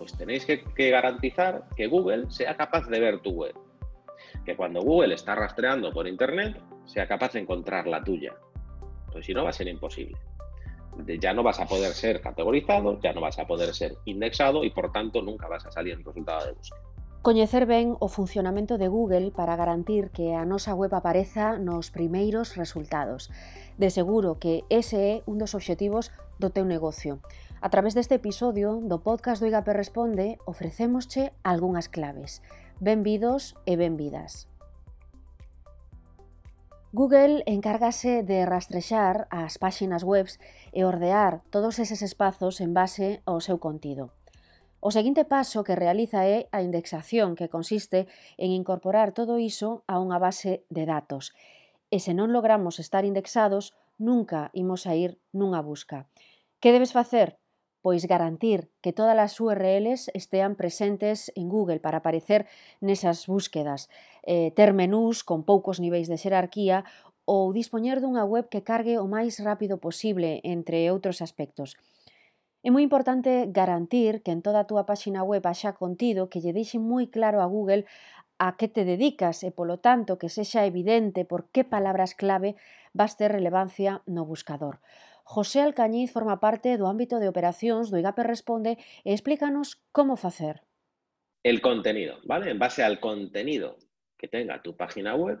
pues tenéis que, que garantizar que Google sea capaz de ver tu web. Que cuando Google está rastreando por Internet, sea capaz de encontrar la tuya. Pues si no, va a ser imposible. Ya no vas a poder ser categorizado, ya no vas a poder ser indexado y, por tanto, nunca vas a salir en resultado de búsqueda. Coñecer ben o funcionamento de Google para garantir que a nosa web apareza nos primeiros resultados. De seguro que ese é un dos obxectivos do teu negocio. A través deste episodio do podcast do IGAP Responde ofrecémosche algunhas claves. Benvidos e benvidas. Google encárgase de rastrexar as páxinas webs e ordear todos eses espazos en base ao seu contido. O seguinte paso que realiza é a indexación, que consiste en incorporar todo iso a unha base de datos. E se non logramos estar indexados, nunca imos a ir nunha busca. Que debes facer? pois garantir que todas as URLs estean presentes en Google para aparecer nesas búsquedas, eh, ter menús con poucos niveis de xerarquía ou dispoñer dunha web que cargue o máis rápido posible, entre outros aspectos. É moi importante garantir que en toda a túa páxina web haxa contido que lle deixe moi claro a Google a que te dedicas e, polo tanto, que sexa evidente por que palabras clave vas ter relevancia no buscador. José Alcañiz forma parte do ámbito de operacións do IGAPE Responde e explícanos como facer. El contenido, ¿vale? En base al contenido que tenga tu página web,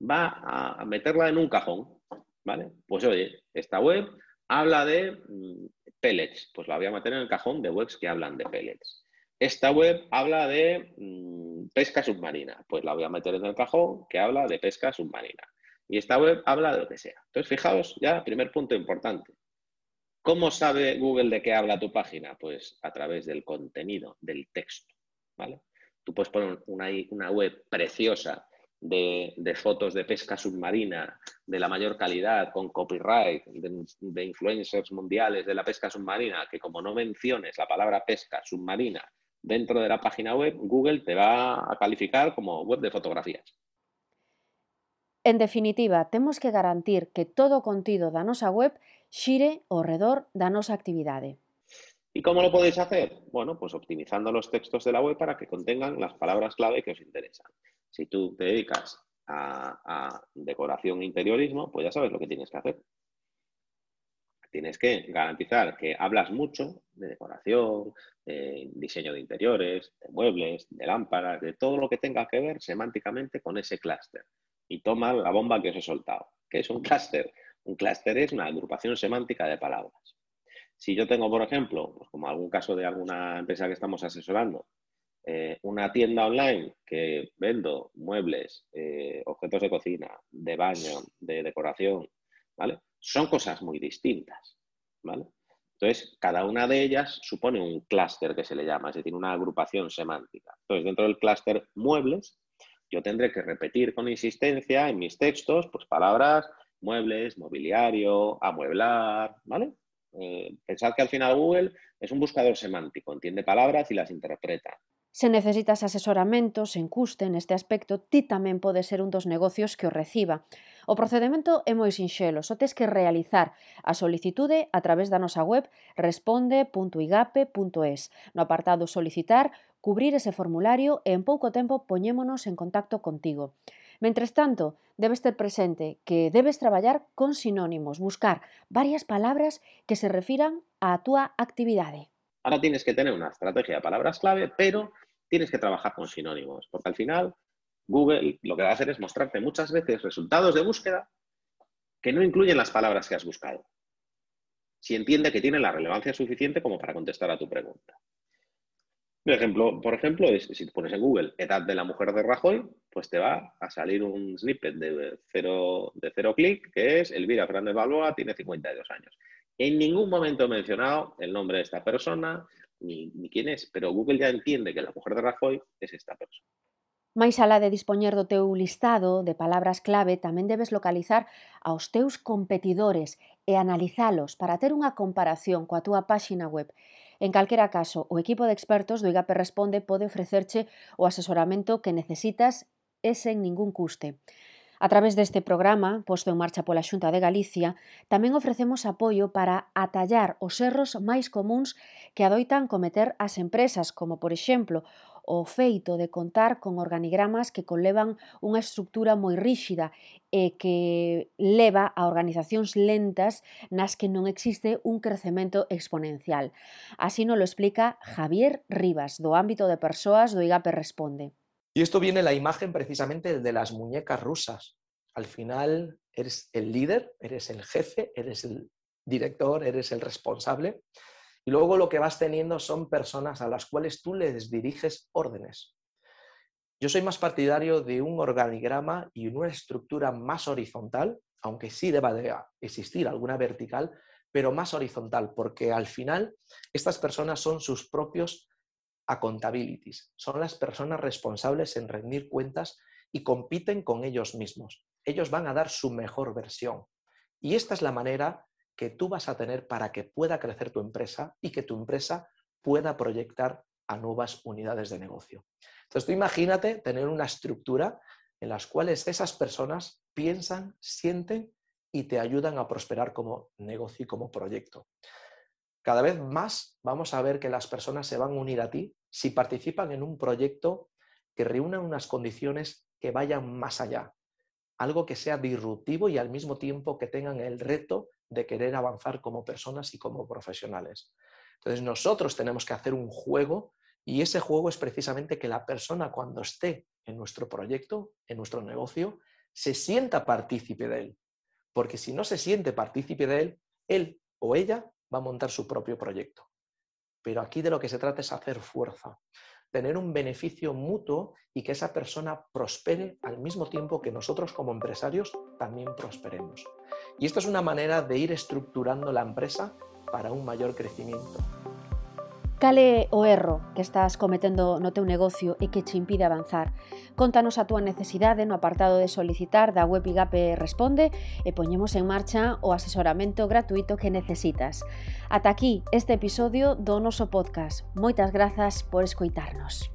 va a meterla en un cajón, ¿vale? Pues oye, esta web habla de mm, pellets, pues la voy a meter en el cajón de webs que hablan de pellets. Esta web habla de mm, pesca submarina, pues la voy a meter en el cajón que habla de pesca submarina. Y esta web habla de lo que sea. Entonces, fijaos, ya, primer punto importante. ¿Cómo sabe Google de qué habla tu página? Pues a través del contenido, del texto. ¿vale? Tú puedes poner una, una web preciosa de, fotos de pesca submarina de la mayor calidad, con copyright, de, influencers mundiales de la pesca submarina, que como no menciones la palabra pesca submarina dentro de la página web, Google te va a calificar como web de fotografías. En definitiva, tenemos que garantir que todo contido da nosa web xire ao redor da nosa. ¿Y cómo lo podéis hacer? Bueno, pues optimizando los textos de la web para que contengan las palabras clave que os interesan. Si tú te dedicas a, decoración e interiorismo, pues ya sabes lo que tienes que hacer. Tienes que garantizar que hablas mucho de decoración, de diseño de interiores, de muebles, de lámparas, de todo lo que tenga que ver semánticamente con ese clúster. Y toma la bomba que os he soltado. ¿Qué es un clúster? Un clúster es una agrupación semántica de palabras. Si yo tengo, por ejemplo, pues como algún caso de alguna empresa que estamos asesorando, eh, una tienda online que vendo muebles, eh, objetos de cocina, de baño, de decoración, ¿vale? Son cosas muy distintas, ¿vale? Entonces, cada una de ellas supone un clúster que se le llama, es decir, una agrupación semántica. Entonces, dentro del clúster muebles, yo tendré que repetir con insistencia en mis textos, pues palabras, muebles, mobiliario, amueblar, ¿vale? Eh, pensad que al final Google es un buscador semántico, entiende palabras y las interpreta. Se necesitas asesoramento sen custe neste aspecto, ti tamén pode ser un dos negocios que o reciba. O procedimento é moi sinxelo, só tes que realizar a solicitude a través da nosa web responde.igape.es. No apartado solicitar, cubrir ese formulario e en pouco tempo poñémonos en contacto contigo. Mentres tanto, debes ter presente que debes traballar con sinónimos, buscar varias palabras que se refiran á túa actividade. Ahora tienes que tener una estrategia de palabras clave, pero tienes que trabajar con sinónimos, porque al final Google lo que va a hacer es mostrarte muchas veces resultados de búsqueda que no incluyen las palabras que has buscado. Si entiende que tienen la relevancia suficiente como para contestar a tu pregunta. Un ejemplo, por ejemplo, es si pones en Google edad de la mujer de Rajoy, pues te va a salir un snippet de cero, de cero clic que es Elvira Fernández Balboa, tiene 52 años. En ningún momento he mencionado el nombre de esta persona, ni, ni quién es, pero Google ya entiende que la mujer de Rajoy es esta persona. Mais alá de dispoñer do teu listado de palabras clave, tamén debes localizar aos teus competidores e analizalos para ter unha comparación coa túa páxina web. En calquera caso, o equipo de expertos do IGAPE Responde pode ofrecerche o asesoramento que necesitas e sen ningún custe. A través deste programa, posto en marcha pola Xunta de Galicia, tamén ofrecemos apoio para atallar os erros máis comuns que adoitan cometer as empresas, como, por exemplo, o feito de contar con organigramas que conlevan unha estructura moi ríxida e que leva a organizacións lentas nas que non existe un crecemento exponencial. Así nos lo explica Javier Rivas, do ámbito de persoas do IGAPE Responde. Y esto viene la imagen precisamente de las muñecas rusas. Al final eres el líder, eres el jefe, eres el director, eres el responsable. Y luego lo que vas teniendo son personas a las cuales tú les diriges órdenes. Yo soy más partidario de un organigrama y una estructura más horizontal, aunque sí deba de existir alguna vertical, pero más horizontal, porque al final estas personas son sus propios accountabilities. Son las personas responsables en rendir cuentas y compiten con ellos mismos. Ellos van a dar su mejor versión. Y esta es la manera que tú vas a tener para que pueda crecer tu empresa y que tu empresa pueda proyectar a nuevas unidades de negocio. Entonces tú imagínate tener una estructura en las cuales esas personas piensan, sienten y te ayudan a prosperar como negocio y como proyecto. Cada vez más vamos a ver que las personas se van a unir a ti si participan en un proyecto que reúna unas condiciones que vayan más allá, algo que sea disruptivo y al mismo tiempo que tengan el reto de querer avanzar como personas y como profesionales. Entonces nosotros tenemos que hacer un juego y ese juego es precisamente que la persona cuando esté en nuestro proyecto, en nuestro negocio, se sienta partícipe de él. Porque si no se siente partícipe de él, él o ella va a montar su propio proyecto. Pero aquí de lo que se trata es hacer fuerza, tener un beneficio mutuo y que esa persona prospere al mismo tiempo que nosotros como empresarios también prosperemos. Y esto es una manera de ir estructurando la empresa para un mayor crecimiento. Cale o erro que estás cometendo no teu negocio e que che impide avanzar? Contanos a túa necesidade no apartado de solicitar da web IGAPE Responde e poñemos en marcha o asesoramento gratuito que necesitas. Ata aquí este episodio do noso podcast. Moitas grazas por escoitarnos.